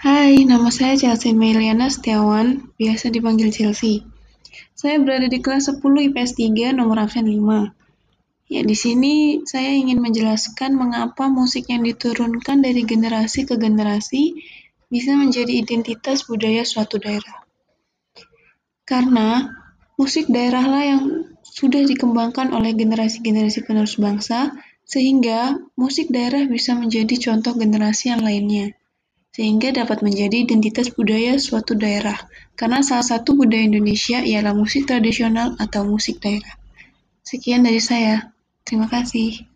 Hai, nama saya Chelsea Meliana Setiawan, biasa dipanggil Chelsea. Saya berada di kelas 10 IPS 3 nomor absen 5. Ya, di sini saya ingin menjelaskan mengapa musik yang diturunkan dari generasi ke generasi bisa menjadi identitas budaya suatu daerah. Karena musik daerah lah yang sudah dikembangkan oleh generasi-generasi penerus bangsa, sehingga musik daerah bisa menjadi contoh generasi yang lainnya, sehingga dapat menjadi identitas budaya suatu daerah. Karena salah satu budaya Indonesia ialah musik tradisional atau musik daerah. Sekian dari saya. Terima kasih.